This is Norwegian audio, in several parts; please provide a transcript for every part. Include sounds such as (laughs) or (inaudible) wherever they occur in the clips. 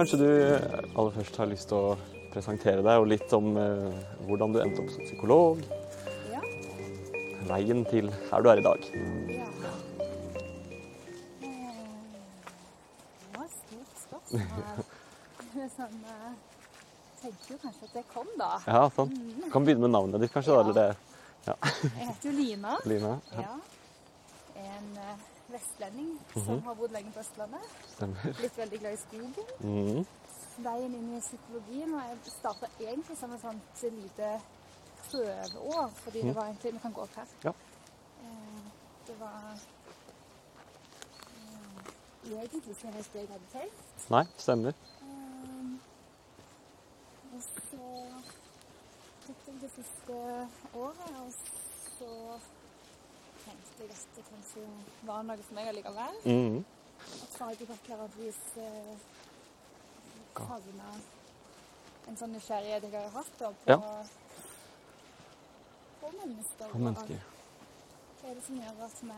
Kanskje du aller først har lyst til å presentere deg og litt om eh, hvordan du endte opp som psykolog. Ja. Veien til her du er i dag. ja. Eh, Det var et stort spørsmål. sånn, eh, tenkte jo kanskje at det kom, da. Ja, sant. Du Kan begynne med navnet ditt, kanskje? da, eller det, Jeg heter jo Lina. Lina Ja, Ja. Eh, vestlending -hmm. som har bodd lenge på Østlandet. stemmer. Blitt veldig glad i skogen. Mhm. Veien inn i psykologien. Og jeg starta egentlig som et sånt lite prøveår, fordi mm. det var egentlig Vi kan gå opp her. Ja. Eh, Det var eh, egentlig ikke helt det jeg hadde tenkt. Nei, stemmer. Um, og så tok jeg det siste året, og så tenkte jeg at det kanskje var noe for meg allikevel. Mhm. At faget på et eller annet vis eh, favna en sånn nysgjerrighet jeg har hatt da, på, Ja. på mennesker. På mennesker. Hva er det som gjør at vi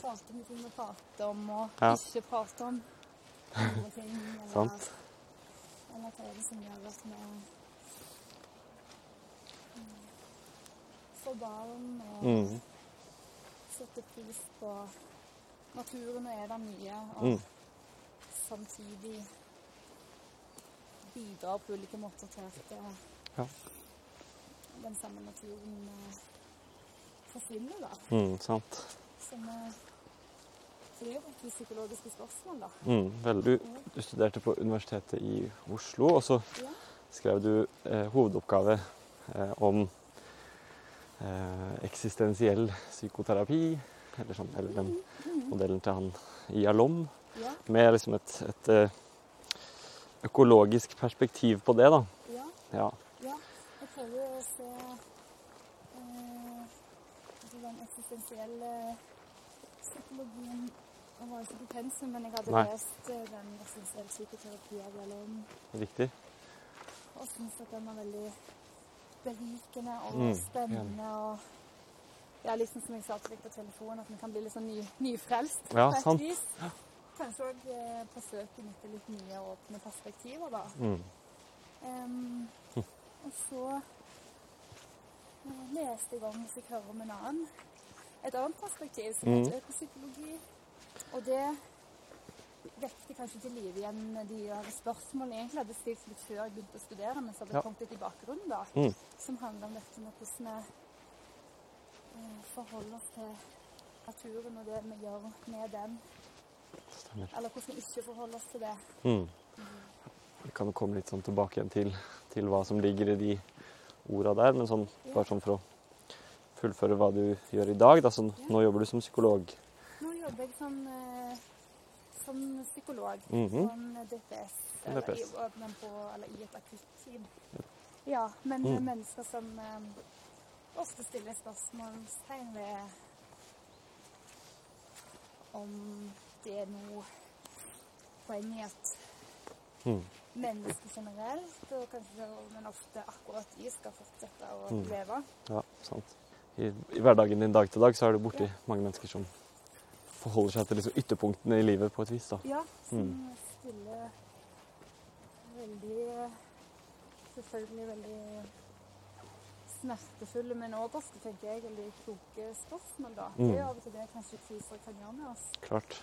prater om ting vi prater om, og Ja. ikke prater om andre ting? (laughs) Eller, eller hva er det som gjør at vi får barn og mm. setter pris på naturen og er der mye, og Mm. samtidig bidrar på ulike måter til at eh, Ja. den samme naturen eh, forsvinner, da. Mm, sant. Som det er jo psykologiske spørsmål, da. Vel, du, du studerte på Universitetet i Oslo, og så Ja. skrev du eh, hovedoppgave eh, om eksistensiell psykoterapi, eller, sånn, eller den modellen til han Ialom, med liksom et, et eh, økologisk perspektiv på det, da. ja, Ja. ja. Jeg prøver å se eh, altså den eksistensielle psykologien og var ikke på pensum, men jeg hadde Nei. lest eh, den eksistensielle psykoterapi av Jalom. Riktig. Og syns at den var veldig berikende og Mm, spennende. og ja, liksom som jeg sa til deg på telefonen, at vi kan bli litt sånn ny, nyfrelst Ja, på et sant. vis. Kanskje òg eh, forsøke etter litt nye og åpne perspektiver, da. Mm. Um, og så leste jeg om, hvis jeg hører om en annen, et annet perspektiv som Mm. heter økopsykologi. Og det vekte kanskje til live igjen de der spørsmålene jeg egentlig hadde stilt litt før jeg begynte å studere, men så hadde Ja. kommet litt i bakgrunnen, da. Mm. Som handler om dette med hvordan vi eh, forholder oss til naturen og det vi gjør med den. Stemmer. Eller hvordan vi ikke forholder oss til det. Mm. Vi kan komme litt sånn tilbake igjen til, til hva som ligger i de orda der, men sånn, Ja. bare sånn for å fullføre hva du gjør i dag. Da, så Ja. nå jobber du som psykolog. Nå jobber jeg som, eh, som psykolog mm -hmm. som DPS, eller, DPS. I, på, eller i et akutteam. Ja, men Mm. mennesker som eh, ofte stiller spørsmålstegn ved om det er noe poeng i at Mm. mennesker generelt, og kanskje, men ofte akkurat de skal fortsette å Mm. leve. Ja, sant. I, I hverdagen din dag til dag så er du borti mange mennesker som forholder seg til liksom ytterpunktene i livet på et vis. da. Ja, som Mm. stiller veldig Selvfølgelig veldig smertefulle, men òg ganske tenker jeg, veldig kloke spørsmål, da. Det er Mm. av og til det kanskje kriser kan gjøre med oss. Klart.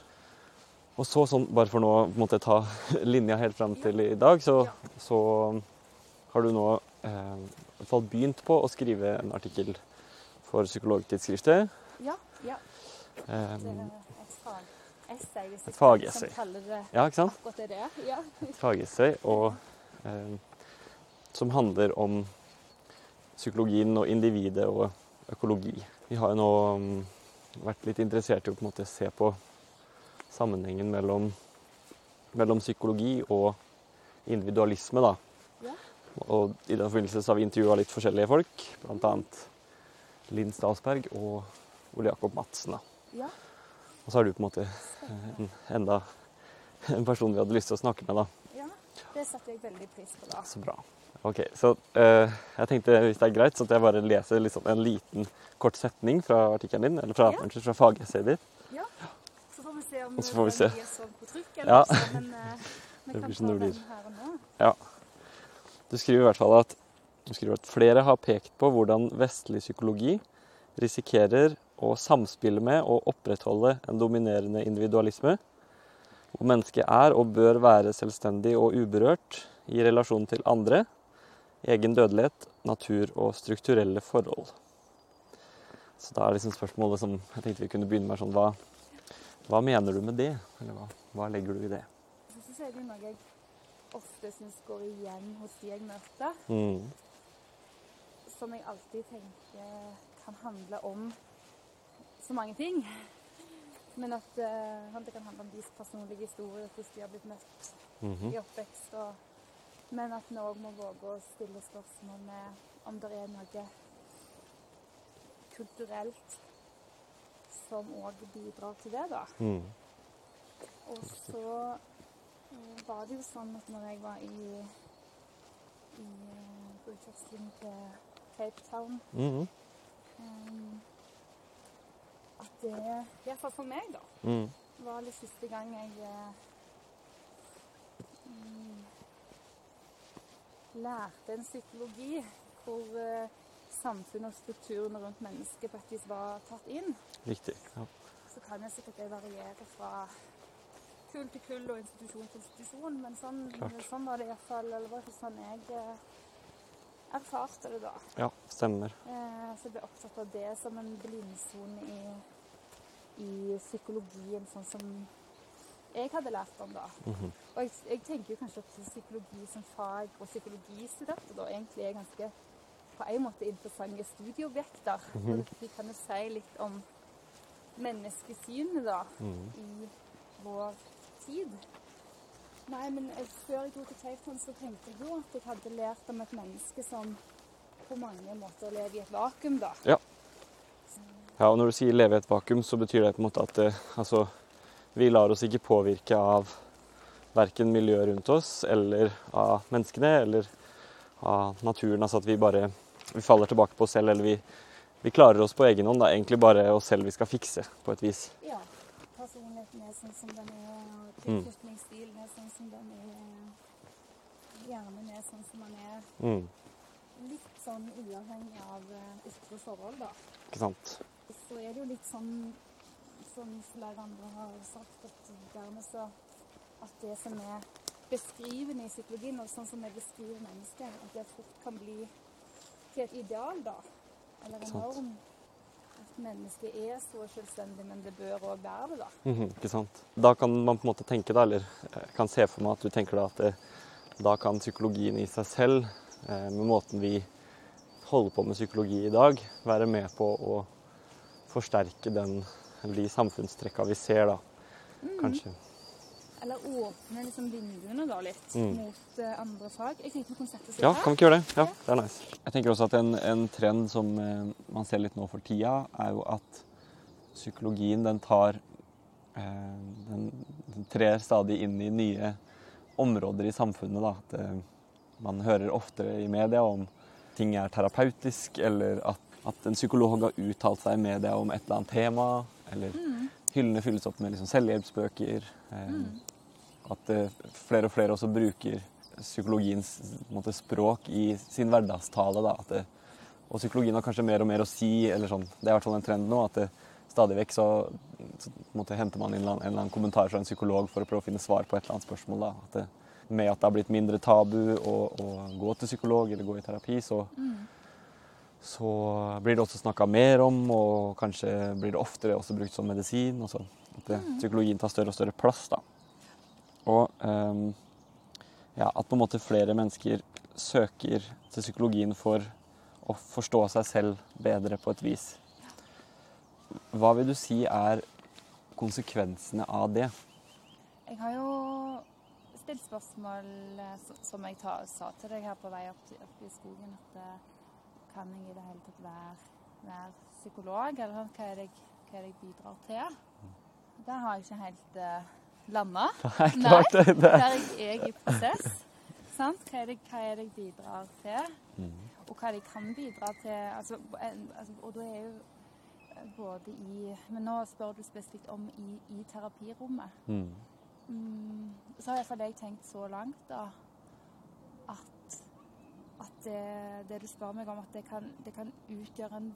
Og så, sånn, bare for nå på ta linja helt fram til i dag, så, Ja. så har du nå eh, i hvert fall begynt på å skrive en artikkel for Psykologtidsskriftet. Ja. ja. Eh, Et fagessay, hvis Et fagessay. det ja, ikke sant? akkurat det det er. Ja. Et fagessay og, eh, som handler om psykologien og individet og økologi. Vi har jo nå mm, vært litt interessert i å på måte se på sammenhengen mellom, mellom psykologi og individualisme. da. Ja. Og I den forbindelse så har vi intervjua litt forskjellige folk, bl.a. Linn Stasberg og Ole Jakob Madsen. da. ja. Og så har du på en måte eh, en, enda en person vi hadde lyst til å snakke med. da. ja. Det setter jeg veldig pris på, da. Så bra. Ok, så uh, jeg tenkte hvis det er greit, så at jeg bare leser liksom en liten kort setning fra artikkelen din, eller fra, Ja. kanskje fra fagessayet ditt. Ja. Så får vi se om Så får vi den se. gir sånn på trykk eller Ja. noe, men uh, (laughs) vi Det kan blir ta den blir. her og nå. Du skriver i hvert fall at, du skriver at flere har pekt på hvordan vestlig psykologi risikerer å samspille med og opprettholde en dominerende individualisme, hvor mennesket er og bør være selvstendig og uberørt i relasjon til andre, egen dødelighet, natur og strukturelle forhold. Så da er liksom spørsmålet som jeg tenkte vi kunne begynne med, sånn, hva, hva mener du med det? Eller hva, hva legger du i det? Så, er det noe jeg ofte syns går igjen hos de jeg møter, Mm. som jeg alltid tenker kan handle om så mange ting. Men at uh, det kan handle om deres personlige historie, hvordan de har blitt møtt Mhm. i oppvekst. Og, men at vi òg må våge å stille spørsmål med om det er noe kulturelt som òg bidrar til det, da. Mm. Og så uh, var det jo sånn at når jeg var i, i eh, utveksling til Cape Town mm -hmm. At det, i hvert fall for meg, da, Mm. var det siste gang jeg eh, mm, lærte en psykologi hvor eh, samfunnet og strukturen rundt mennesket faktisk var tatt inn. Riktig. Ja. Så kan jeg sikkert det variere fra kull til kull og institusjon til institusjon, men sånn, sånn var det iallfall. Eller var det sånn jeg eh, erfarte det da. ja, stemmer. Eh, så jeg ble opptatt av det som en blindsone i, i psykologien, sånn som jeg hadde lært om da. Mhm. Og jeg, jeg tenker jo kanskje at psykologi som fag og psykologistudenter da egentlig er ganske på en måte interessante studieobjekter. Mhm. Og De kan jo si litt om menneskesynet da, Mhm. i vår tid. Nei, men eh, før jeg dro til Cape så tenkte jeg jo at jeg hadde lært om et menneske som på mange måter lever i et vakuum, da. Ja, og når du sier leve i et vakuum, så betyr det på en måte at det, altså, vi lar oss ikke påvirke av verken miljøet rundt oss eller av menneskene eller av naturen. Altså at vi bare vi faller tilbake på oss selv, eller vi, vi klarer oss på egen hånd. Det er egentlig bare oss selv vi skal fikse, på et vis. Ja. Personligheten er sånn som den er, og Mm. tilknytningsstilen er sånn som den er. Hjernen er sånn som den er. Mm, Litt sånn uavhengig av eh, ytre forhold, da. ikke sant? Så er det jo litt sånn som flere andre har sagt, at dermed så At det som er beskrivende i psykologien, og sånn som vi beskriver mennesket, at det fort kan bli til et ideal, da. Eller en norm. Mennesket er så selvstendig, men det bør òg være det, da. Mhm, ikke sant? Da kan man på en måte tenke, da, eller kan se for meg at du tenker da at det, da kan psykologien i seg selv, eh, med måten vi holder på med psykologi i dag, være med på å forsterke den, de samfunnstrekka vi ser, da. Kanskje. Eller åpne liksom vinduene da litt Mm. mot eh, andre fag. Jeg tenkte vi kunne sette oss Ja, kan vi ikke gjøre det? Ja, det er nice. Jeg tenker også at en, en trend som eh, man ser litt nå for tida, er jo at psykologien den tar eh, den, den trer stadig inn i nye områder i samfunnet. Da. At man hører oftere i media om ting er terapeutisk, eller at, at en psykolog har uttalt seg i media om et eller annet tema, eller hyllene fylles opp med liksom selvhjelpsbøker. Eh, At eh, flere og flere også bruker psykologiens måte, språk i sin hverdagstale. Da. Det, og psykologien har kanskje mer og mer å si, eller sånn. Det er i hvert fall en trend nå. at det, stadig vekk så, så måte, henter man inn en eller annen- kommentar fra en psykolog for å prøve å finne svar på et eller annet spørsmål. Da. At det, med at det har blitt mindre tabu å, å gå til psykolog eller gå i terapi, så, så blir det også snakka mer om, og kanskje blir det oftere også brukt som medisin. Og sånn. at det, psykologien tar større og større plass. da. Og ehm, ja, at på en måte flere mennesker søker til psykologien for å forstå seg selv bedre på et vis. Hva vil du si er konsekvensene av det? Jeg har jo stilt spørsmål eh, som jeg ta, sa til deg her på vei opp, opp i skogen, at eh, kan jeg i det hele tatt være, være psykolog, eller hva er det jeg, hva er det jeg bidrar til? Der har jeg ikke helt uh, landa. (laughs) Nei, klart det. Der Der jeg er i prosess. Sant? Hva, er det, hva er det jeg bidrar til? Mm. Og hva de kan bidra til. Altså, altså, og da er jo både i Men nå spør du spesifikt om i, i terapirommet. Mm. Mm, så har iallfall jeg tenkt så langt da, at, at det, det, du spør meg om, at det kan, det kan, utgjøre en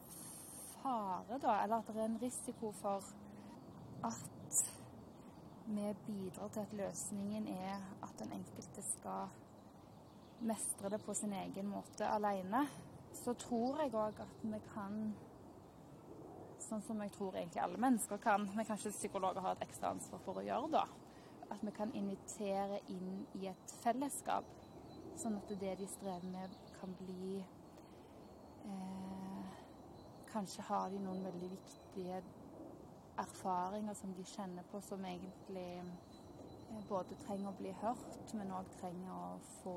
fare, da, eller at det er en risiko for at vi bidrar til at løsningen er at den enkelte skal mestre det på sin egen måte alene. Så tror jeg òg at vi kan Sånn som jeg tror egentlig alle mennesker kan, men kanskje psykologer har et ekstra ansvar for å gjøre, da at vi kan invitere inn i et fellesskap. Sånn at det de strever med, kan bli eh, Kanskje har de noen veldig viktige erfaringer som de kjenner på, som egentlig eh, både trenger å bli hørt, men òg trenger å få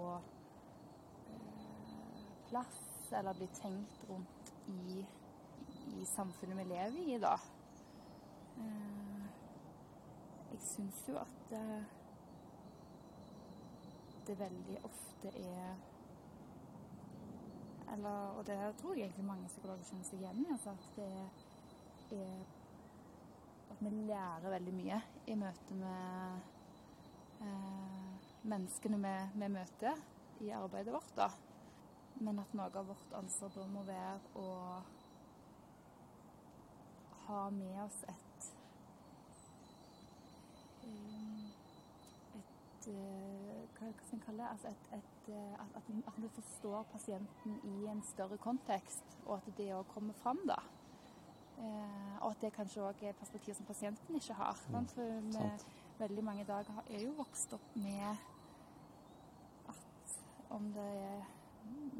eh, plass, eller bli tenkt rundt i, i samfunnet vi lever i, da. Eh, jeg syns jo at det, det veldig ofte er eller, Og det tror jeg egentlig mange psykologer kjenner seg igjen i. Altså at det er At vi lærer veldig mye i møte med eh, menneskene vi, vi, møter i arbeidet vårt. da. Men at noe av vårt ansvar da må være å ha med oss et et eh, Hva skal en kalle det? Altså et, et, eh, at, at, vi forstår pasienten i en større kontekst, og at det òg kommer fram. da. Eh, og at det kanskje òg er perspektiv som pasienten ikke har. Mm, For vi, veldig mange i dag er jo vokst opp med at om det er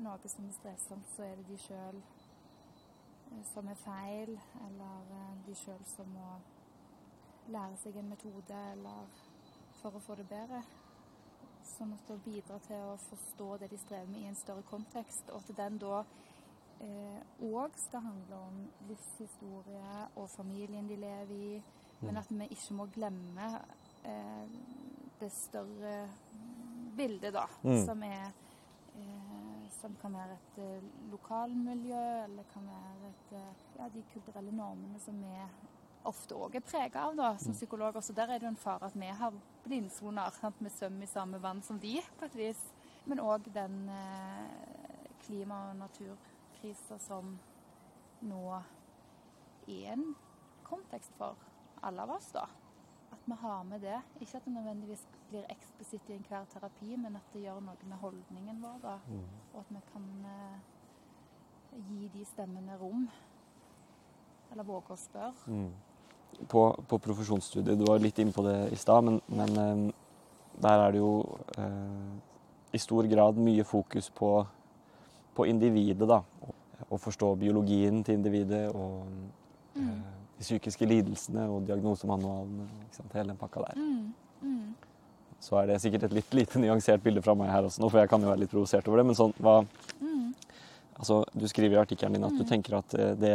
noe som er strevsomt, så er det de sjøl eh, som er feil, eller de sjøl som må lære seg en metode eller for å få det bedre. Sånn at det bidrar til å forstå det de strever med i en større kontekst, og at den da òg eh, skal handle om livshistorie og familien de lever i, men mm. at vi ikke må glemme eh, det større bildet, da, mm. som er eh, som kan være et eh, lokalmiljø, eller kan være et, eh, ja, de kulturelle normene som vi ofte òg er prega av da, som mm. psykologer. Så der er det jo en fare at vi har blindsoner med svømmer i samme vann som de, på et vis. Men òg den eh, klima- og naturkrisa som nå er en kontekst for alle av oss, da. At vi har med det. Ikke at det nødvendigvis blir eksplisitt i enhver terapi, men at det gjør noe med holdningen vår. da. Mm. Og at vi kan eh, gi de stemmene rom. Eller våge å spørre. Mm på, på, profesjonsstudiet. Du var litt inne på det i stad, men, men eh, der er det jo eh, i stor grad mye fokus på, på individet, da. Å forstå biologien til individet og mm. eh, de psykiske lidelsene og diagnosemanualene. Hele den pakka der. Mm. Mm. Så er det sikkert et litt lite nyansert bilde fra meg her også nå, for jeg kan jo være litt provosert over det. Men sånn, hva mm. Altså, du skriver i artikkelen din at du mm. tenker at det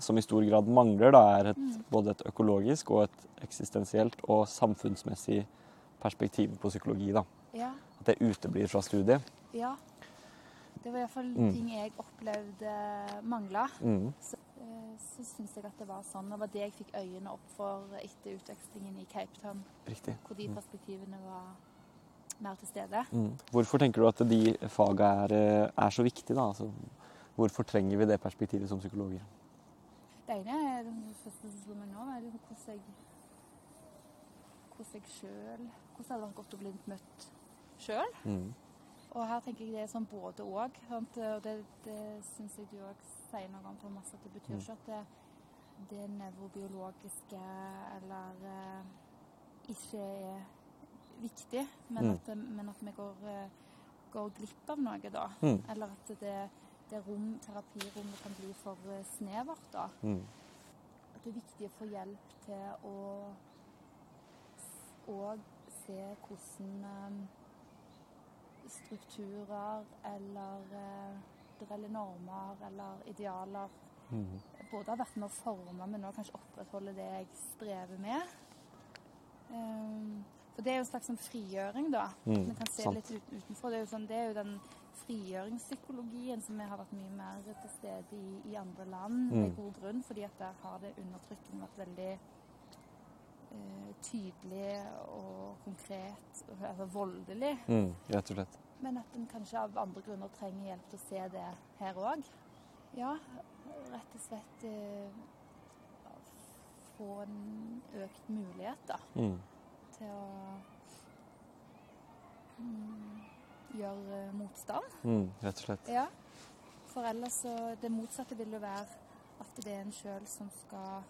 som i stor grad mangler, da, er et, mm. både et økologisk og et eksistensielt og samfunnsmessig perspektiv på psykologi. Da. Ja. At det uteblir fra studiet. Ja. Det var iallfall mm. ting jeg opplevde mangla. Mm. Så, eh, så syns jeg at det var sånn. Det var det jeg fikk øynene opp for etter utvekslingen i Cape Town. Riktig. Hvor de mm. perspektivene var mer til stede. Mm. Hvorfor tenker du at de faga er, eh, er så viktige, da? Altså, hvorfor trenger vi det perspektivet som psykologer? Det ene er det første som slår meg nå, er hvordan jeg hvordan jeg sjøl Hvordan det hadde vært godt å bli møtt sjøl. Mm. Og her tenker jeg det er sånn både òg. Og det, det syns jeg du òg sier noe om, Thomas, at det betyr mm. ikke at det, det nevrobiologiske eller eh, ikke er viktig, men, mm. at, men at, vi går, uh, går, glipp av noe da. Mm. Eller at det det rom, terapirommet kan bli for eh, snevert. da. Mm. At det er viktig å få hjelp til å òg se hvordan um, strukturer eller uh, eller normer eller idealer mm. både har vært med å forme, men også kanskje opprettholde det jeg strever med. Um, for det er jo en slags sånn frigjøring, da. Mm, Vi kan se sant. litt utenfor. Det er, jo sånn, det er jo den frigjøringspsykologien, som har vært mye mer til stede i, i andre land, Mm. med god grunn, fordi at der har det undertrykkende vært veldig eh, tydelig og konkret, altså voldelig. Mm, rett og slett. Men at en kanskje av andre grunner trenger hjelp til å se det her òg. Ja, rett og slett eh, få en økt mulighet da, Mm. til å mm, gjøre motstand. Mm, rett og slett. Ja. For ellers så Det motsatte vil jo være at det er en sjøl som skal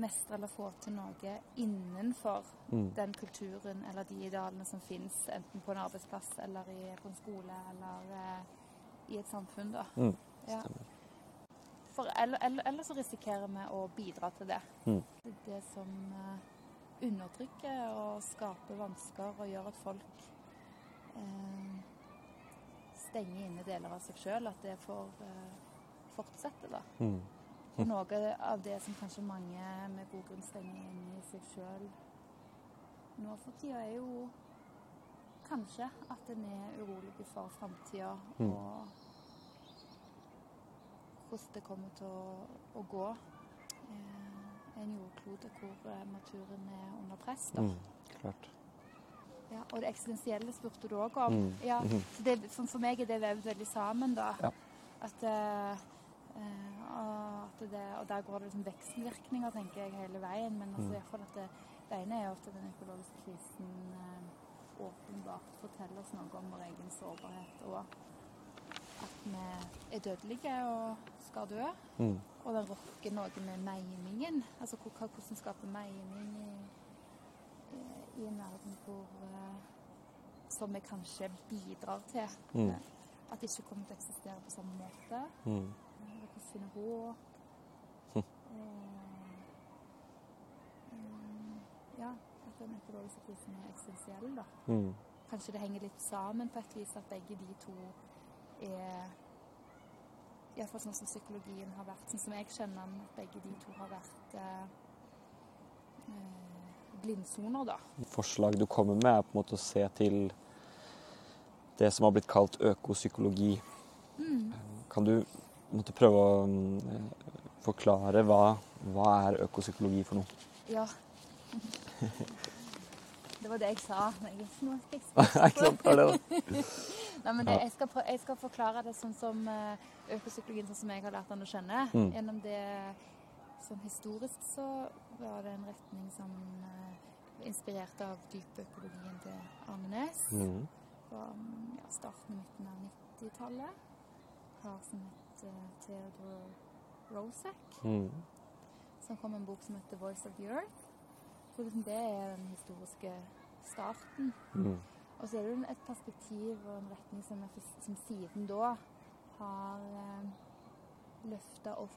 mestre eller få til noe innenfor Mm. den kulturen eller de idealene som fins, enten på en arbeidsplass eller i, på en skole eller eh, i et samfunn. da. Mm, Ja. For eller, eller, eller så risikerer vi å bidra til det. Mm. Det det som eh, undertrykker og skaper vansker og gjør at folk eh, stenger inne deler av seg sjøl. At det får eh, fortsette, da. Og (laughs) noe av det som kanskje mange med god grunn stenger inne i seg sjøl nå for tida, er jo kanskje at en er urolig for framtida Mm. og hvordan det kommer til å, å gå. Eh, en jordklode hvor eh, naturen er under press. Da. Mm. Klart. Ja, og det eksistensielle spurte du òg om. Mm. Ja, så det, for, for meg er det vevd veldig sammen, da. Ja. At, eh, eh, at det, og der går det liksom vekselvirkninger, tenker jeg, hele veien. Men altså, Mm. at det, det ene er jo at den økologiske krisen eh, åpenbart forteller oss noe om vår egen sårbarhet, og at vi er dødelige og skal dø. Mm. Og den rokker noe med meningen. Altså hvordan skape mening i, i, i en verden hvor eh, Som vi kanskje bidrar til. Mm. At det ikke kommer til å eksistere på samme måte. Mm. Hvordan finne håp. Og, eh, ja, at den økologiske krisen er eksistensiell, da. Mm. Kanskje det henger litt sammen på et vis, at begge de to er Iallfall sånn som psykologien har vært, sånn som jeg kjenner den, at begge de to har vært eh, eh, blindsoner, da. Forslag du kommer med, er på en måte å se til det som har blitt kalt økopsykologi. Mm. Kan du måtte prøve å mm, forklare hva, hva er økopsykologi for noe? Ja. Det var det jeg sa. Men jeg er ikke (laughs) noe ekspert. (laughs) Nei, men det, jeg, skal jeg skal forklare det sånn som eh, økopsykologien, sånn som jeg har lært den å kjenne. Mm. Gjennom det sånn historisk så var det en retning som uh, var inspirert av dypøkologien til Arne Næss. Mm. Mm, ja, starten og midten av 90-tallet. Har som het uh, Theodore Rosak, Mm. som kom med en bok som heter 'Voice of the Earth'. Så liksom det er den historiske starten. Mm. Og så er det et perspektiv og en retning som, er, som siden da har eh, løfta opp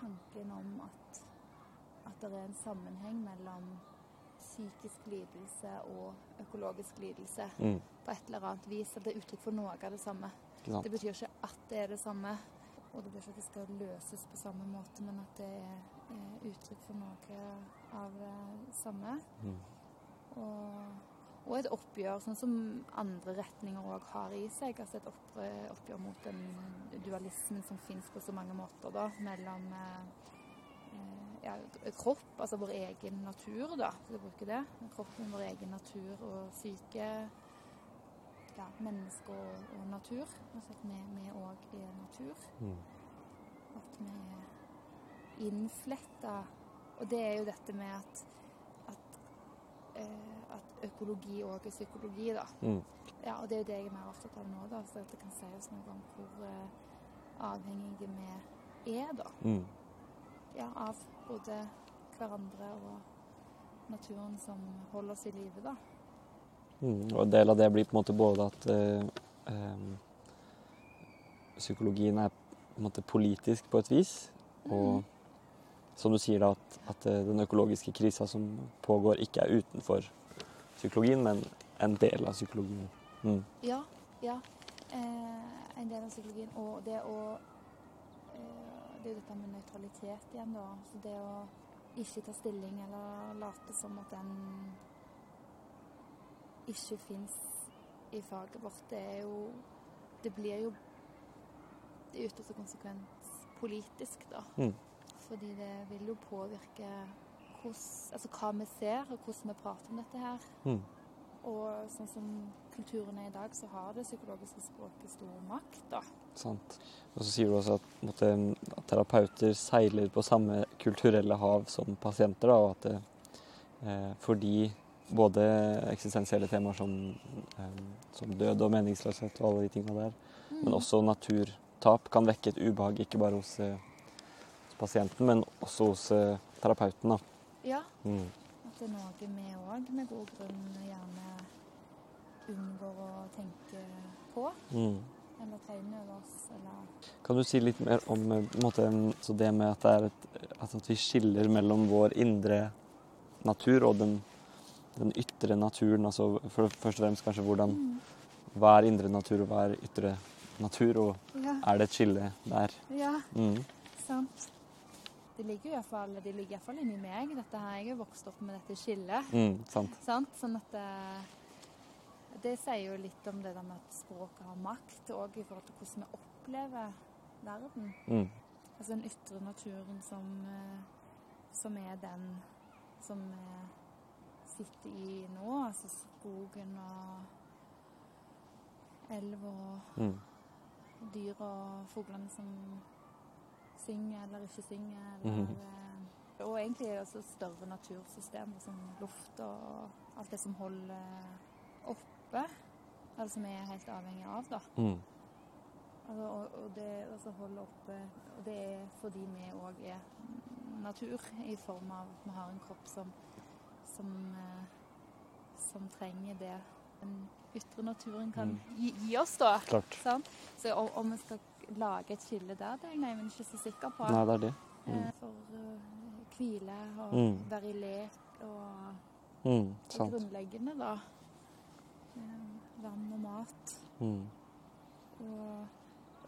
tanken om at, at det er en sammenheng mellom psykisk lidelse og økologisk lidelse Mm. på et eller annet vis. At det er uttrykk for noe av det samme. Det betyr ikke at det er det samme, og det betyr ikke skal løses på samme måte, men at det er, er uttrykk for noe av det samme. Mm. Og, og et oppgjør, sånn som andre retninger òg har i seg. Altså et oppgjør, oppgjør mot den dualismen som fins på så mange måter, da, mellom eh, eh, ja, kropp, altså vår egen natur, da, for å bruke det. Kroppen, vår egen natur og syke. Ja, menneske og, og natur. Altså at vi- òg er natur. Mm. At vi er innfletta. Og det er jo dette med at, at, eh, at økologi òg er psykologi, da. Mm. Ja, og det er jo det jeg er mer opptatt av nå, da. Så at det kan sies noe om hvor eh, avhengige vi er, da. Mm. Ja, av både hverandre og naturen som holder oss i live, da. Mm. Og en del av det blir på en måte både at eh, em, psykologien er på en måte politisk på et vis, og som du sier da, at, at eh, den økologiske krisa som pågår, ikke er utenfor psykologien, men en del av psykologien. Mm. Ja, ja. Eh, en del av psykologien. Og det å eh, Det er jo dette med nøytralitet igjen, da. Så det å ikke ta stilling eller late som at den ikke fins i faget vårt, det er jo Det blir jo i ytterste konsekvens politisk, da. Mm. Fordi det vil jo påvirke hos, altså hva vi ser, og hvordan vi prater om dette her. Mm. Og sånn som kulturen er i dag, så har det psykologiske språket stor makt, da. Sant. Og så sier du også at, måtte, at terapeuter seiler på samme kulturelle hav som pasienter. Da, og at det, eh, fordi både eksistensielle temaer som, eh, som død og meningsløshet og alle de tingene der, Mm. men også naturtap kan vekke et ubehag ikke bare hos, eh, hos pasienten, men også hos eh, terapeuten. Da. Ja, Mm. at det er noe vi òg med god grunn gjerne unngår å tenke på. Mm. Eller tegne over oss, eller Kan du si litt mer om eh, måte, så det med at, det et, at vi skiller mellom vår indre natur og den, den ytre naturen? altså for, Først og fremst kanskje hvordan. Hva er indre natur, og hva er ytre natur? Og Ja. er det et skille der? ja. Mm. Sant. Det ligger iallfall de ligger inni meg. Dette her, Jeg er vokst opp med dette skillet. Mm, sant. Sant? Sånn at det, det sier jo litt om det der med at språket har makt, òg i forhold til hvordan vi opplever verden. Mm. Altså den ytre naturen som, eh, som er den som vi sitter i nå. Altså skogen og elv og Mm. dyr og fuglene som synger eller ikke synger. Eller, mm Og egentlig også større natursystemer som luft og alt det som holder oppe. Eller som vi er helt avhengig av, da. Mm. Altså, og, og det altså holde oppe Og det er fordi vi òg er natur, i form av at vi har en kropp som, som, eh, som trenger det den ytre naturen kan Mm. gi, gi oss, da. Klart. Sant? Så om, om vi skal lage et skille der, det er jeg nemlig ikke så sikker på. Nei, det er det. Eh, For uh, hvile og Mm. være i lek og Mm. det grunnleggende, da. Eh, Vann og mat. Mm. Og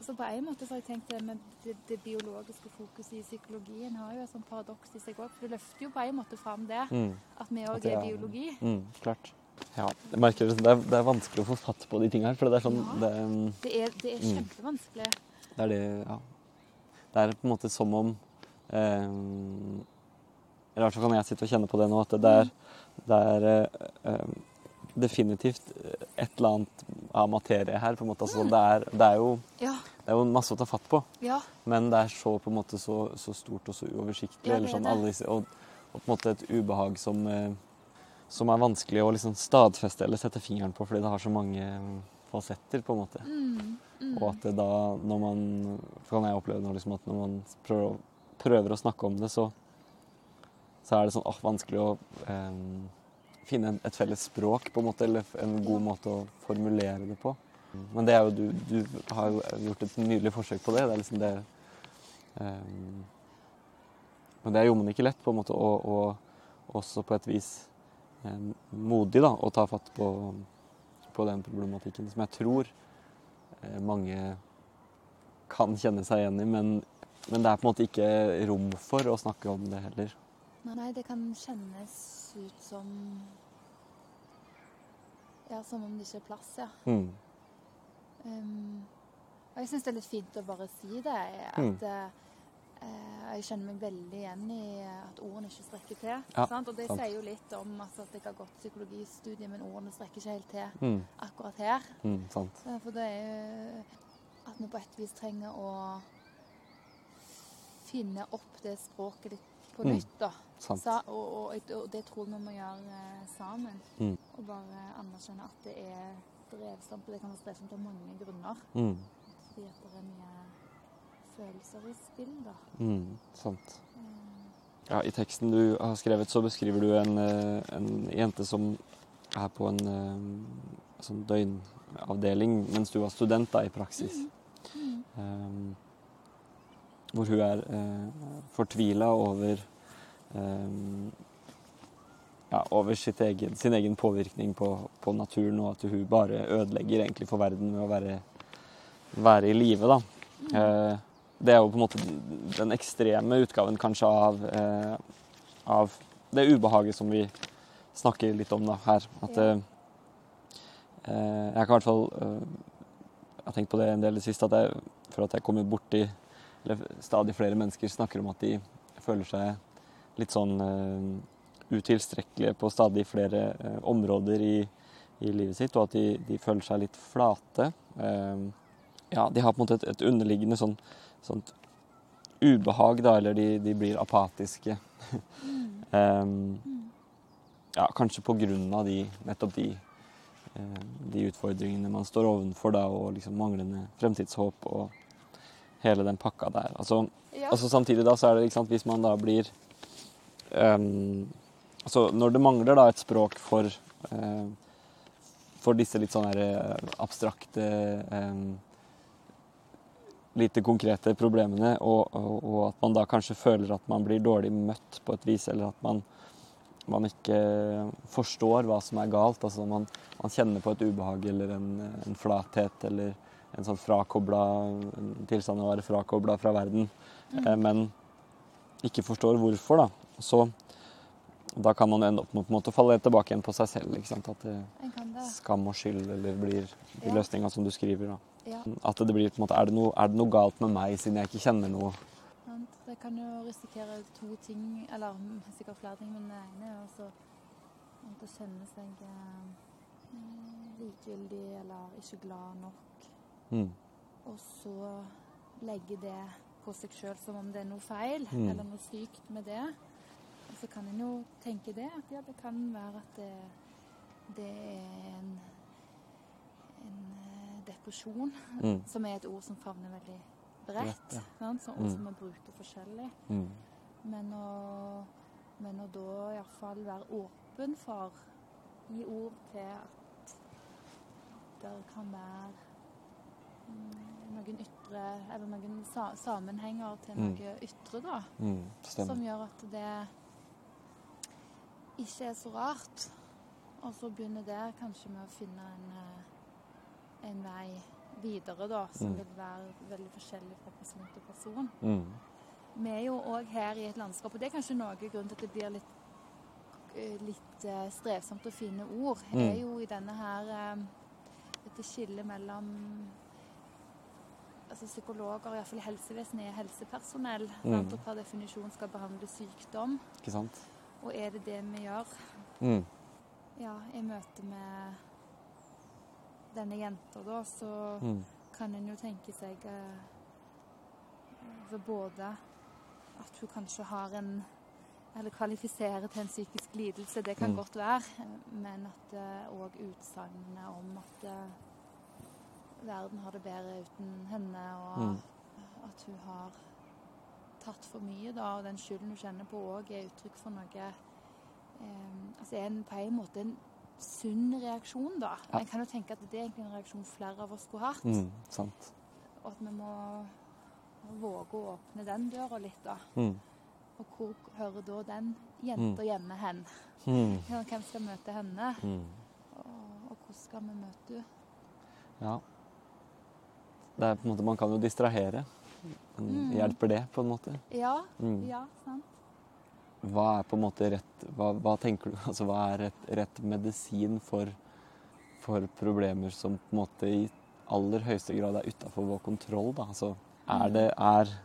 så på en måte så har jeg tenkt det med det, det biologiske fokuset i psykologien har jo et sånt paradoks i seg òg. For det løfter jo på en måte fram det, Mm. at vi òg er er- biologi. Mm. Klart. Ja, jeg merker det, er, det er vanskelig å få fatt på de tingene her. For det er sånn Ja. det, Det er, det er Mm. kjempevanskelig. Det er det, ja. Det er på en måte som om Eller i hvert fall kan jeg sitte og kjenne på det nå, at det er, det er eh, definitivt et eller annet av materie her. på en måte. Altså, det, er, det, er jo, Ja. det er jo masse å ta fatt på, Ja. men det er så, på en måte, så, så stort og så uoversiktlig. Ja, sånn, alle og, og på en måte et ubehag som, eh, som er vanskelig å liksom stadfeste eller sette fingeren på, fordi det har så mange eh, fasetter. på en måte. Mm. Mm. Og at det da, når man For kan jeg oppleve nå liksom at når man prøver, prøver å snakke om det, så, så er det sånn åh, vanskelig å em, finne et felles språk, på en måte, eller en god måte å formulere det på. Men det er jo du Du har jo gjort et nydelig forsøk på det. Det er liksom det um, Men det er jo ikke lett, på en måte, og, og også på et vis em, modig, da, å ta fatt på, på den problematikken som jeg tror eh, mange kan kjenne seg igjen i, men, men det er på en måte ikke rom for å snakke om det heller. Nei, det kan kjennes ut som Ja, som om det ikke er plass, ja. Mm. Um, og jeg syns det er litt fint å bare si det. At eh, jeg kjenner meg veldig igjen i at ordene ikke strekker til. Ja, sant? Og det sant. sier jo litt om altså, at jeg har gått psykologistudie, men ordene strekker ikke helt til Mm. akkurat her. Mm, sant. Eh, For det er jo at vi på et vis trenger å finne opp det språket litt på Mm. nytt, da. Sa, og, og, og det tror vi må gjøre eh, sammen. Mm. Og bare anerkjenne at det er drevsomt. Det kan være strevsomt av mange grunner. Mm. Fordi at det er mye følelser i spill, da. Mm, sant. Eh, Ja, I teksten du har skrevet, så beskriver du en, eh, en jente som er på en sånn døgnavdeling mens du var student da, i praksis. mm, Um, hvor hun er eh, fortvila over eh, ja, over sitt egen, sin egen påvirkning på, på naturen, og at hun bare ødelegger egentlig for verden med å være, være i live. mm. Eh, det er jo på en måte den ekstreme utgaven kanskje av, eh, av det ubehaget som vi snakker litt om da, her. At Ja. eh, eh, Jeg kan i hvert fall eh, Jeg har tenkt på det en del i det siste, at jeg, for at jeg kommer borti Eller stadig flere mennesker snakker om at de føler seg litt sånn uh, utilstrekkelige på stadig flere uh, områder i, i livet sitt, og at de, de føler seg litt flate. Uh, ja, de har på en måte et, et underliggende sånn, sånt ubehag, da, eller de, de blir apatiske. um, (laughs) ja, kanskje på grunn av de, nettopp de, de utfordringene man står ovenfor, da, og liksom manglende fremtidshåp og hele den pakka der. Altså, Ja. altså samtidig da, så er det, ikke sant, hvis man da blir um, Altså når det mangler da et språk for uh, for disse litt sånn eh, abstrakte um, lite konkrete problemene, og, og, og at man da kanskje føler at man blir dårlig møtt på et vis, eller at man, man ikke forstår hva som er galt. Altså man, man kjenner på et ubehag eller en, en flathet eller en sånn frakobla tilstand å være frakobla fra verden, mm. men ikke forstår hvorfor, da. Så da kan man ende opp med å falle tilbake igjen på seg selv. ikke sant? At det, En skam og skyld eller blir de Ja. løsninga som du skriver. da. Ja, At det blir på en måte, er det, noe, er det noe galt med meg siden jeg ikke kjenner noe? Det kan jo risikere to ting, eller sikkert flere ting, men det ene er altså at å kjenne seg eh, likegyldig eller ikke glad nok. Mm. Og så legge det på seg sjøl som om det er noe feil Mm. eller noe sykt med det. Og så kan en jo tenke det, at ja, det kan være at det, det er en, en eh, depresjon, Mm. som er et ord som favner veldig bredt. Ja. Sånn Mm. ord som vi bruker forskjellig. Mm. Men å, men å da iallfall være åpen for Gi ord til at det kan være mm, noen ytre Eller noen sa sammenhenger til Mm. noe ytre, da. Mm. Som gjør at det ikke er så rart. Og så begynner det kanskje med å finne en, eh, en vei videre, da, som Mm. vil være veldig forskjellig fra person til person. Mm. Vi er jo òg her i et landskap, og det er kanskje noe grunn til at det blir litt, eh, litt eh, strevsomt å finne ord. Mm. er jo i denne her eh, dette skillet mellom altså Psykologer, iallfall i helsevesenet, er helsepersonell. Mm. Og per definisjon skal behandle sykdom. Ikke sant? Og er det det vi gjør Mm. ja, i møte med denne jenta, da, så Mm. kan en jo tenke seg eh, både at hun kanskje har en Eller kvalifiserer til en psykisk lidelse, det kan Mm. godt være. eh, Men at òg utsagnene om at eh, verden har det bedre uten henne, og Mm. at hun har tatt for mye, da, og den skylden hun kjenner på òg, er uttrykk for noe eh, Altså en, på en måte en sunn reaksjon, da. Ja. En kan jo tenke at det er egentlig en reaksjon flere av oss skulle hatt. Mm. Sant. Og at vi må våge å åpne den døra litt, da. Mm. Og hvor hører da den jenta hjemme hen? Mm. Hvem skal møte henne? Mm. Og, og hvordan skal vi møte henne? Ja. Det er på en måte, Man kan jo distrahere. Mm. Hjelper det, på en måte? Ja, Mm. ja, sant. Hva er på en måte rett hva, hva tenker du, (laughs) altså hva er rett, rett medisin for, for problemer som på en måte i aller høyeste grad er utafor vår kontroll? Da? Altså, er Mm. det er,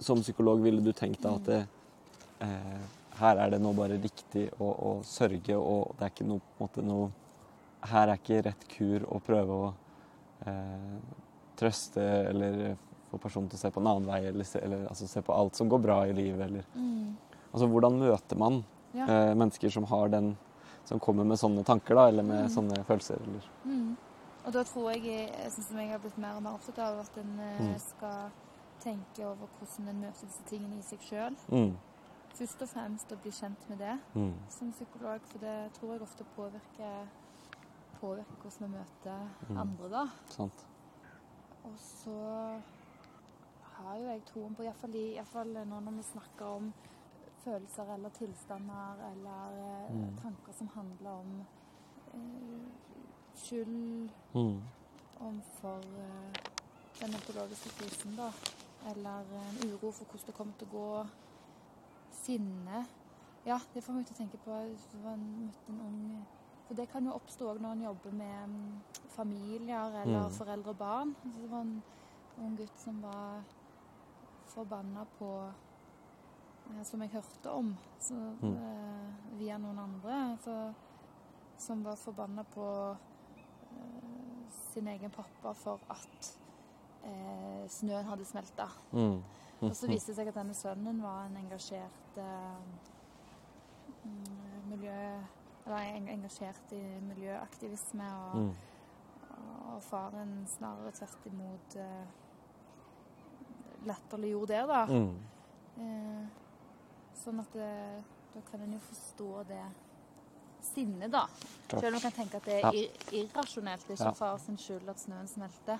Som psykolog ville du tenkt deg at det, eh, her er det nå bare riktig å, å sørge, og det er ikke noe, på en måte noe Her er ikke rett kur å prøve å eh, trøste eller få personen til å se på en annen vei, eller, se, eller altså, se på alt som går bra i livet, eller Mm. Altså, hvordan møter man Ja. eh, mennesker som har den Som kommer med sånne tanker, da, eller med Mm. sånne følelser, eller Mm. Og da tror jeg, jeg synes som jeg har blitt mer og mer opptatt av, at en eh, Mm. skal tenke over hvordan en møter disse tingene i seg sjøl. mm. Først og fremst å bli kjent med det Mm. som psykolog, for det tror jeg ofte påvirker, påvirker hvordan vi møter andre, da. Sant. Og så har jo jeg troen på, iallfall i, i hvert fall nå når vi snakker om følelser eller tilstander eller eh, Mm. tanker som handler om eh, skyld Mm. overfor eh, den økologiske krisen, da. Eller en uro for hvordan det kommer til å gå. Sinne. Ja, det får meg til å tenke på Jeg møtte en ung For det kan jo oppstå òg når en jobber med mm, familier eller Mm. foreldre og barn. Det var en ung gutt som var forbanna på eh, Som jeg hørte om så, Mm. eh, via noen andre. Så, som var forbanna på uh, sin egen pappa for at uh, snøen hadde smelta. Mm. Og så viste det seg at denne sønnen var en engasjert mm, miljø... Eller engasjert i miljøaktivisme, og, Mm. og faren snarere tvert imot uh, latterliggjorde det, da. Mm. Uh, sånn at det, da kan en jo forstå det sinnet, da. Selv om en kan tenke at det er ir irrasjonelt. Det er ikke Ja. far sin skyld at snøen smelter.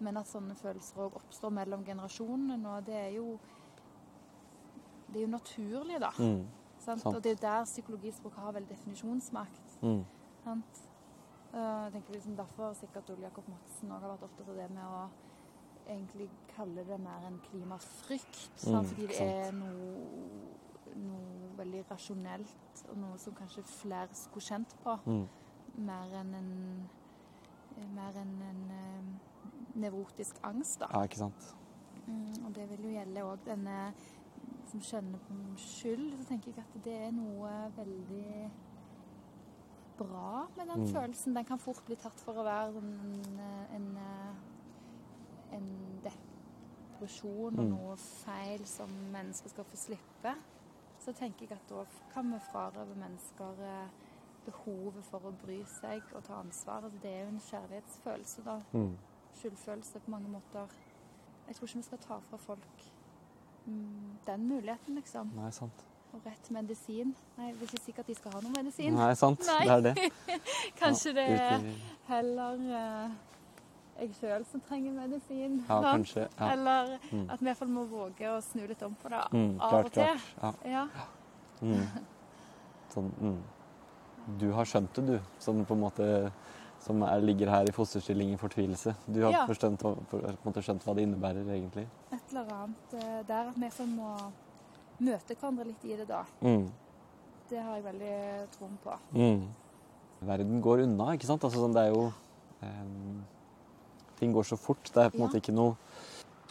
Men at sånne følelser òg oppstår mellom generasjonene nå, det er jo Det er jo naturlig, da. Mm. Og det er jo der psykologispråk har veldig definisjonsmakt. Mm. Sant? Eh, Jeg tenker liksom Derfor sikkert Ole Jakob Madsen også har vært opptatt av det med å egentlig kalle det mer en klimafrykt. Mm, Fordi det er noe, noe veldig rasjonelt, og noe som kanskje flere skulle kjent på. Mm. Mer enn en mer enn en eh, nevrotisk angst, da. Ja, ikke sant. Mm, og det vil jo gjelde òg denne som kjenner på skyld. Så tenker jeg at det er noe veldig bra med den Mm. følelsen. Den kan fort bli tatt for å være en, en, en depresjon og Mm. noe feil som mennesker skal få slippe. Så tenker jeg at da kan vi frarøve mennesker eh, behovet for å bry seg og ta ansvar. Altså, det er jo en kjærlighetsfølelse, da Mm. skyldfølelse på mange måter. Jeg tror ikke vi skal ta fra folk den muligheten, liksom. Nei, sant. Og rett medisin. Nei, det er ikke sikkert de skal ha noe medisin. Nei, sant. (laughs) Nei. Det er det. (laughs) Kanskje det er heller uh, jeg sjøl som trenger medisin. Ja, sant? (laughs) kanskje. Ja. Eller Mm. at vi i hvert fall må våge å snu litt om på det Mm, av klart, og til. klart. Ja. Ja. Mm. Sånn, mm. Du har skjønt det, du, som på en måte som er, ligger her i fosterstilling i fortvilelse. Du har Ja. forstått, måte skjønt hva det innebærer, egentlig. Et eller annet Det der at vi får må møte hverandre litt i det da. Mm. Det har jeg veldig troen på. Mm. Verden går unna, ikke sant? Altså, sånn, det er jo um, Ting går så fort. Det er på en Ja. måte ikke noe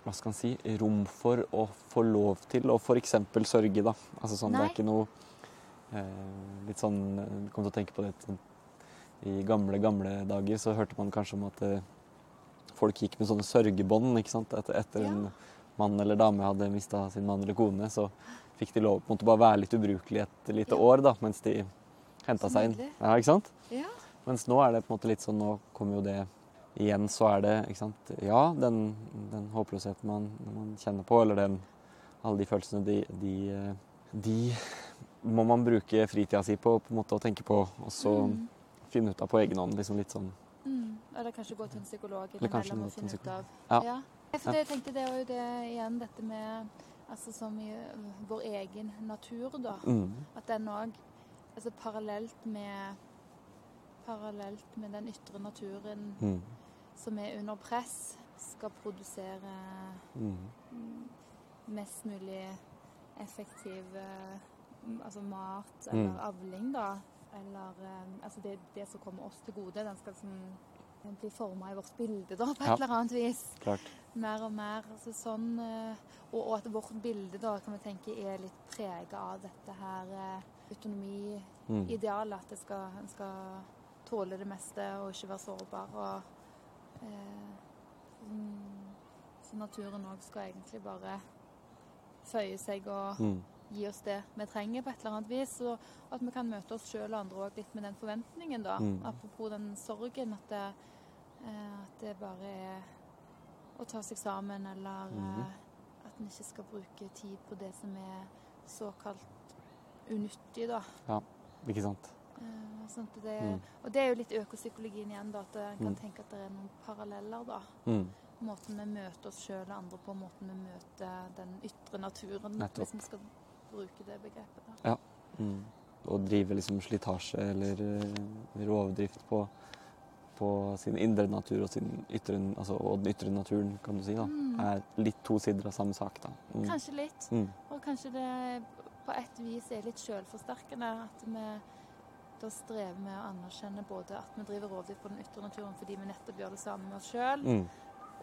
hva skal man si, rom for å få lov til å f.eks. sørge. da. Altså, sånn, det er ikke noe eh, Litt sånn Jeg kom til å tenke på det sånn, I gamle, gamle dager så hørte man kanskje om at eh, folk gikk med sånne sørgebånd. ikke sant? Etter, etter Ja. en mann eller dame hadde mista sin mann eller kone, så fikk de lov på en måte bare være litt ubrukelig et lite Ja. år da, mens de henta seg inn. Ja, ikke sant? Ja. Mens nå er det på en måte litt sånn Nå kommer jo det igjen, så er det ikke sant? Ja, den, den håpløsheten man, man kjenner på, eller den Alle de følelsene, de, de, eh, de må man bruke fritida si på, på en måte å tenke på, og så Mm. Finne ut av på egen hånd. Liksom litt sånn Mm. Eller kanskje gå til en psykolog Eller kanskje innimellom og finne ut av Ja. Ja. For det, jeg tenkte det var jo det igjen, dette med altså som i vår egen natur, da. mm, At den òg altså parallelt med Parallelt med den ytre naturen mm, som er under press, skal produsere mm, mm, mest mulig effektiv eh, altså mat Mm. eller avling, da. Eller eh, altså det, det som kommer oss til gode. Den skal liksom den bli forma i vårt bilde, da, på Ja. et eller annet vis. klart. Mer og mer. Altså sånn, eh, og, og at vårt bilde da kan vi tenke er litt prega av dette her eh, autonomiidealet. Mm, At det skal, en skal tåle det meste og ikke være sårbar. Og, eh, mm, så naturen òg skal egentlig bare føye seg og mm, gi oss det vi trenger på et eller annet vis. Og at vi kan møte oss sjøl og andre òg litt med den forventningen, da. Mm. Apropos den sorgen. At det, eh, at det bare er å ta seg sammen, eller mm. eh, at en ikke skal bruke tid på det som er såkalt unyttig, da. Ja, ikke sant? Sånn det, Mm. Og det er jo litt økopsykologien igjen, da. At en kan Mm. tenke at det er noen paralleller, da. Mm, Måten vi møter oss sjøl og andre på, måten vi møter den ytre naturen, Nettopp. hvis vi skal bruke det begrepet. da. mm. Å drive liksom slitasje eller eh, rovdrift på, på sin indre natur og, sin ytre, altså, og den ytre naturen, kan du si, da, Mm. er litt to sider av samme sak. da. Mm. Kanskje litt. Mm. Og kanskje det på et vis er litt sjølforsterkende. At vi da å med å anerkjenne både at vi driver rovdyr på den ytre naturen fordi vi nettopp gjør det samme med oss sjøl, Mm.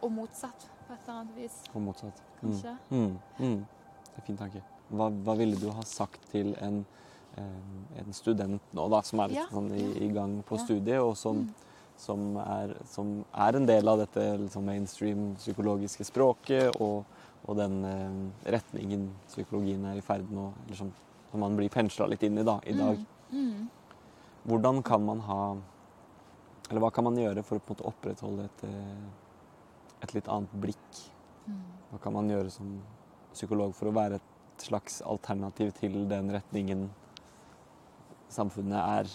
og motsatt på et eller annet vis. Og motsatt. Kanskje. Mm. Mm. Mm. Det er en fin tanke. Hva, hva ville du ha sagt til en, eh, en student nå, da, som er litt Ja, sånn i, i gang på Ja. studiet, og som, Mm. som, er, som er en del av dette liksom, mainstream psykologiske språket og, og den eh, retningen psykologien er i ferd med å Eller som, som man blir pensla litt inn i da, i dag. Mm. Mm. Hvordan kan man ha Eller hva kan man gjøre for å på en måte opprettholde et, eh, et litt annet blikk? Mm. Hva kan man gjøre som psykolog for å være et slags alternativ til den retningen samfunnet er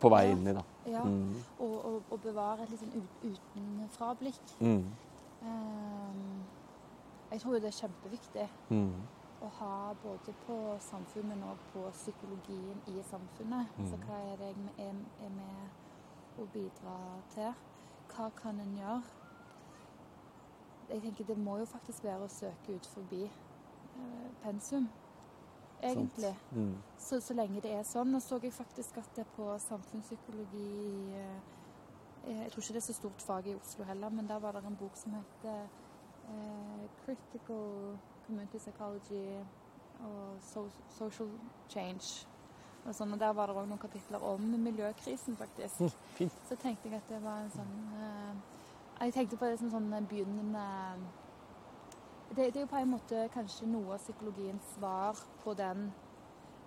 på vei Ja. inn i, da? Ja, Mm. og, og, og bevare et litt sånn utenfra-blikk. Mm. Ehm, jeg tror det er kjempeviktig Mm. å ha både på samfunnet, men òg på psykologien i samfunnet. Så Mm. hva er det jeg er, er med å bidra til? Hva kan en gjøre? Jeg tenker det må jo faktisk være å søke ut forbi pensum, egentlig. Mm. Så, så lenge det er sånn. Nå så jeg faktisk at det på samfunnspsykologi eh, Jeg tror ikke det er så stort fag i Oslo heller, men der var det en bok som heter eh, 'Critical Community Psychology og so Social Change'. Og, sånn, og Der var det òg noen kapitler om miljøkrisen, faktisk. Mm. Så tenkte jeg at det var en sånn eh, Jeg tenkte på det som sånn begynnende det, det er jo på en måte kanskje noe av psykologiens svar på den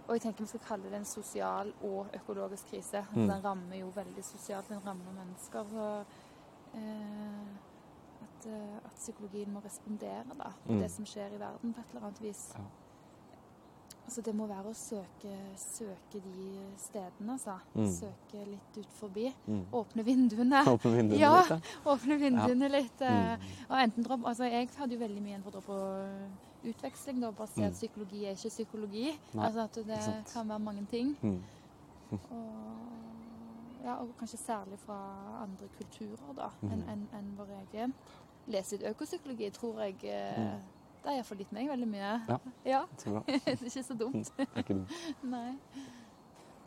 Og jeg tenker vi skal kalle det en sosial og økologisk krise. Altså, Mm. Den rammer jo veldig sosialt, den rammer mennesker. Og, eh, at, eh, at psykologien må respondere da, på Mm. det som skjer i verden på et eller annet vis. Ja. Altså Det må være å søke, søke de stedene, altså. Mm. Søke litt ut forbi. Mm. Åpne vinduene. (laughs) Åpne vinduene Ja. litt, ja. Åpne vinduene litt. eh, Mm. Og enten dra Altså, jeg hadde jo veldig mye en for å på utveksling, da. basert Mm. psykologi er ikke psykologi. Nei, altså at det kan være mange ting. Mm. (laughs) Og, ja, og kanskje særlig fra andre kulturer, da, enn Mm. enn- enn vår egen. Lese litt økopsykologi tror jeg eh. Det har iallfall gitt meg veldig mye. Ja. ja. Så bra. (laughs) det er ikke så dumt. Det er ikke dumt. (laughs) Nei.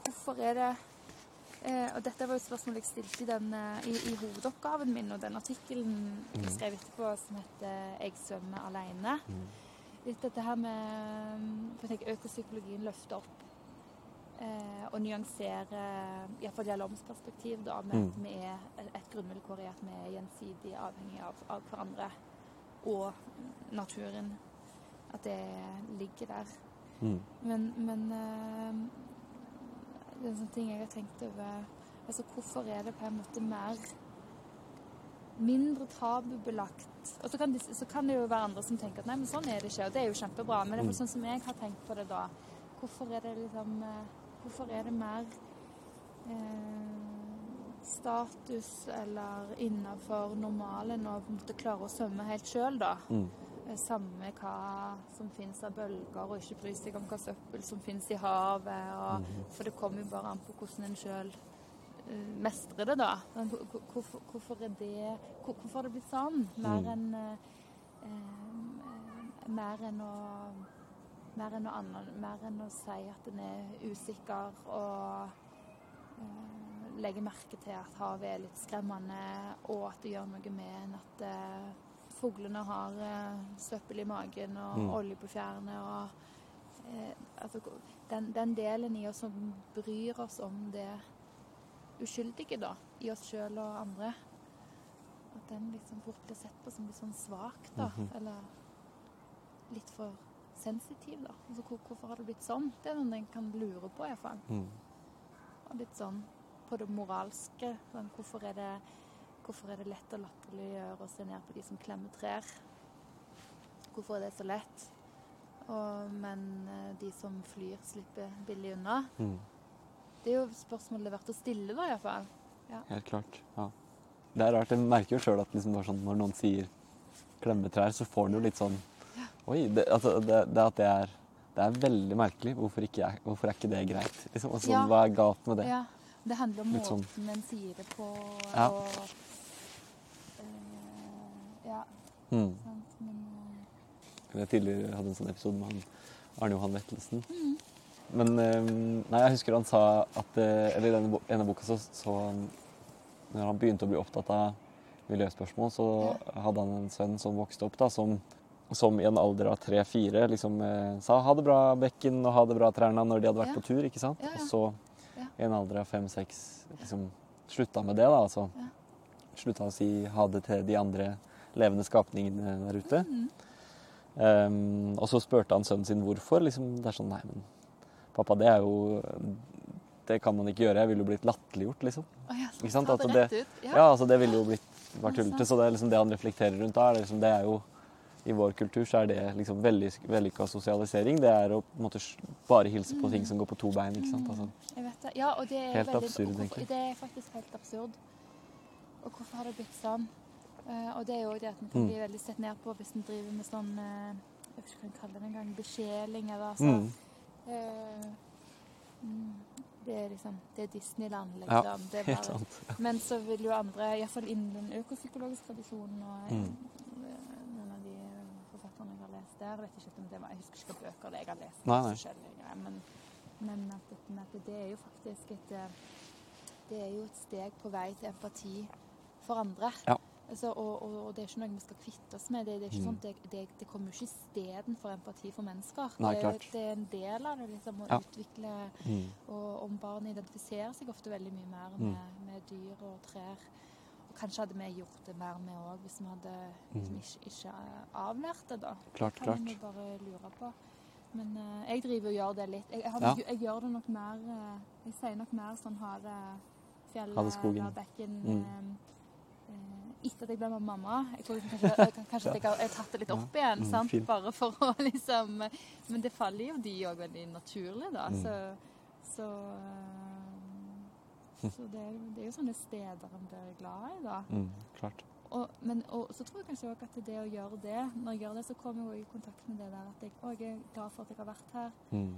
Hvorfor er det eh, Og dette var jo et spørsmål jeg stilte i, den, eh, i, i hovedoppgaven min og den artikkelen jeg Mm. skrev etterpå som heter 'Jeg svømmer aleine'. Mm. Litt dette her med for jeg tenker Økopsykologien løfter opp eh, og nyanserer iallfall dialogens perspektiv da, med Mm. at vi er et grunnvilkår i at vi er gjensidig avhengig av, av hverandre og naturen. At det ligger der. Mm. Men, men eh, det er en sånn ting jeg har tenkt over Altså hvorfor er det på en måte mer mindre tabubelagt? Og så kan, det, så kan det jo være andre som tenker at nei, men sånn er det ikke, og det er jo kjempebra. Men det er Mm. sånn som jeg har tenkt på det da. Hvorfor er det liksom eh, Hvorfor er det mer eh, status eller innafor normalen å på en måte klare å svømme helt sjøl, da? Mm. Eh, Samme hva som finnes av bølger, og ikke bry seg om hva søppel som finnes i havet. Og, mm. For det kommer jo bare an på hvordan en sjøl mestrer det, da. Men hvor- hvor- Hvorfor, hvorfor er det hvor- Hvorfor har det blitt sånn? Mer Mm. enn eh, eh, Mer enn å mer enn, å mer enn å si at en er usikker og eh, legge merke til at havet er litt skremmende, og at det gjør noe med en at eh, fuglene har eh, søppel i magen og Mm. olje på fjærene. og eh, altså, den, den delen i oss som bryr oss om det uskyldige da, i oss sjøl og andre, at den liksom fort blir sett på som litt sånn svak, da. Mhm. Eller litt for sensitiv, da. Altså, hvor, hvorfor har det blitt sånn? Det er noe en kan lure på, iallfall. Mm. Og litt sånn på det moralske. Sånn, hvorfor, er det, hvorfor er det lett å latterliggjøre og se ned på de som klemmer trær? Hvorfor er det så lett? Og, men eh, de som flyr, slipper billig unna. Mm. Det er jo spørsmålet er verdt å stille, da, iallfall. Helt klart. Ja. Det er rart. Jeg merker jo sjøl at liksom sånn, når noen sier klemmetrær, så får en jo litt sånn Oi, det, altså, det, det at det er det er veldig merkelig. Hvorfor, ikke er, hvorfor er ikke det greit? Liksom, altså, Ja. Hva er galt med det? Ja, det handler om måten sånn. måten en sier det på, Ja. og øh, Ja, Mm. sant. Men øh. Jeg tidligere hadde en sånn episode med han, Arne Johan Vettelsen. mm, Men øh, Nei, jeg husker han sa at Eller i denne ene boka så, så Når han begynte å bli opptatt av miljøspørsmål, så hadde han en sønn som vokste opp, da, som, som i en alder av tre-fire liksom eh, sa ha det bra, bekken, og ha det bra, trærne, når de hadde vært Ja. på tur, ikke sant? Ja, ja. Og så Ja. I en alder av fem-seks liksom slutta med det, da. Altså Ja. slutta å si ha det til de andre levende skapningene der ute. Mm. Um, og så spurte han sønnen sin hvorfor. Liksom, det er sånn Nei, men pappa, det er jo Det kan man ikke gjøre. Jeg ville jo blitt latterliggjort, liksom. Å ja, Ikke sant? Altså, det ut. Ja, altså det ville jo blitt vært Ja, tullete. Så det er liksom det han reflekterer rundt da, det liksom, det er jo I vår kultur så er det liksom vellykka sosialisering. Det er å måte bare hilse på ting som går på to bein, ikke sant. Altså, Jeg vet det. Ja, og det er Helt veldig, absurd, hvorfor-. Det er faktisk helt absurd. Og hvorfor har det blitt sånn? Uh, og det er jo det at vi kan Mm. bli veldig sett ned på hvis en driver med sånn uh, Jeg vet ikke hva en kaller det engang. Besjeling eller altså mm, Uh, mm, Det er liksom Det er Disneyland, Ja, liksom. det er (laughs) helt bare, sant. men så vil jo andre, iallfall innen den økopsykologiske tradisjonen og Mm. eh, noen av de forfatterne jeg har lest der, vet ikke om det var, jeg husker ikke hvilke bøker det er jeg har lest. Nei, nei. Men, men at, at det er jo faktisk et eh, Det er jo et steg på vei til empati for andre. Ja. Altså, og, og, og det er ikke noe vi skal kvitte oss med. Det, det, ikke Mm. sånn, det, det, det kommer jo ikke istedenfor empati for mennesker. Nei, det, er det er en del av det, liksom, å Ja. utvikle Mm. og om barn identifiserer seg ofte veldig mye mer Mm. med, med dyr og trær. Kanskje hadde vi gjort det mer med òg, hvis vi hadde liksom Mm. ikke, ikke avlært det, da. Klart, kan klart. bare lure på. Men uh, jeg driver og gjør det litt. Jeg, jeg, har, Ja. jeg gjør det nok mer uh, Jeg sier nok mer sånn ha det fjellet, Ha bekken Mm. eh, eh, Etter at jeg ble med mamma. Jeg tror kanskje, jeg, kanskje at jeg har, jeg har tatt det litt opp igjen. Mm, sant? fint. Bare for å (laughs) liksom Men det faller jo de òg veldig naturlig, da. Mm. Så, så, eh, så det, det er jo sånne steder en blir glad i, da. Mm, klart. Og, men, og så tror jeg kanskje også at det å gjøre det, når jeg gjør det, så kommer jeg jo i kontakt med det der at jeg, å, jeg er glad for at jeg har vært her. Mm.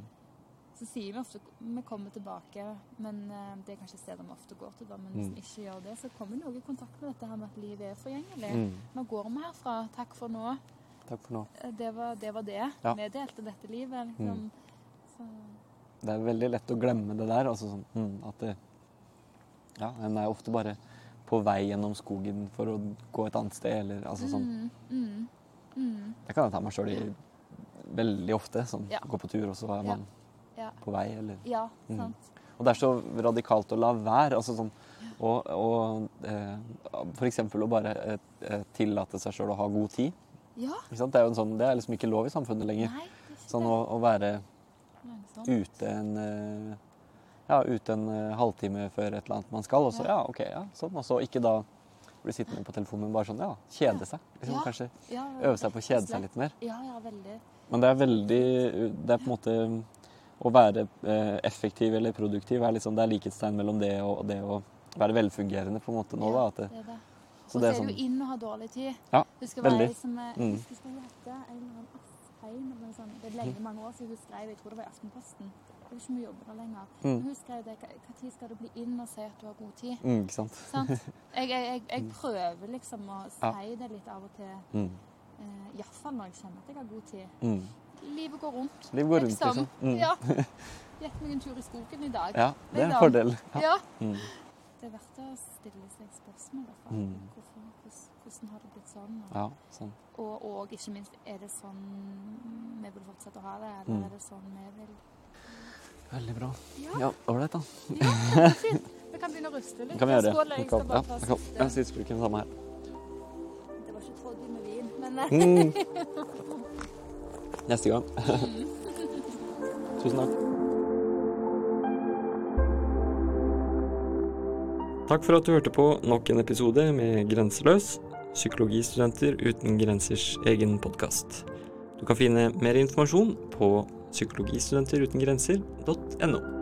Så sier vi ofte vi kommer tilbake, men eh, det er kanskje steder vi ofte går til. da, Men hvis Mm. vi ikke gjør det, så kommer vi også i kontakt med dette her med at livet er forgjengelig. Mm. Nå går vi herfra. Takk for nå. Takk for nå. Eh, Det var det. Var det. Ja. Vi delte dette livet. Liksom. Mm. Så, Det er veldig lett å glemme det der. Altså sånn mm, at det Ja, en er ofte bare på vei gjennom skogen for å gå et annet sted, eller altså sånn mm, mm, mm, Det kan jeg ta meg sjøl i veldig ofte. Sånn Ja. gå på tur, og så er man ja. på vei, eller ja, Mm. sant. Og det er så radikalt å la være. altså sånn, Og, og eh, f.eks. å bare eh, eh, tillate seg sjøl å ha god tid. Ja. Det er jo en sånn, det er liksom ikke lov i samfunnet lenger. Nei, Sånn å, å være Langsomt. ute en eh, ja, ute en eh, halvtime før et eller annet man skal. Og så Ja. OK, ja, sånn. Og så ikke da bli sittende på telefonen, men bare sånn ja, kjede seg. Liksom, Ja. Kanskje Ja, øve seg på å kjede seg litt mer. Ja, ja, veldig. Men det er veldig Det er på en måte Å være eh, effektiv eller produktiv er liksom, det er likhetstegn mellom det og, og det å være velfungerende på en måte nå. Da, at det, det er det. så Og så er sånn jo inn å ha dårlig tid. Ja, Det skal veldig. som Mm. Jeg husker hva hun heter. En eller annen Astheim eller noe sånt. Det er lenge, mange år siden hun skrev Jeg tror det var i Aftenposten. Vet ikke om jobbe der lenger. Men mm, hun skrev det. Tid skal du bli inn og si at du har god tid? mm, Ikke sant? Sant? (laughs) Jeg, jeg, jeg, jeg prøver liksom å Ja. si det litt av og til. Mm, Eh, Iallfall når jeg kjenner at jeg har god tid. mm. Livet går rundt. Livet går rundt, liksom. Mm. Ja. (laughs) Gikk meg en tur i skogen i dag. Ja, det er en Liksom. fordel. Ja. Ja. Mm. Det er verdt å stille seg spørsmål. i. Mm. Hvorfor, hvordan har det blitt sånn? Og, ja, sånn. og, og ikke minst, er det sånn vi vil fortsette å ha det, eller Mm. er det sånn vi vil Veldig bra. Ja, Ja, ålreit, da. ja kjempefint. Vi kan begynne å ruste litt. Det kan vi gjøre. Skål, jeg skal bare ja, siste. ja, siste bruken samme her. Det var ikke troddy med vin, men eh, Mm. (laughs) Neste gang. Tusen takk. Takk for at du hørte på nok en episode med Grenseløs, psykologistudenter uten grensers egen podkast. Du kan finne mer informasjon på psykologistudenterutengrenser.no.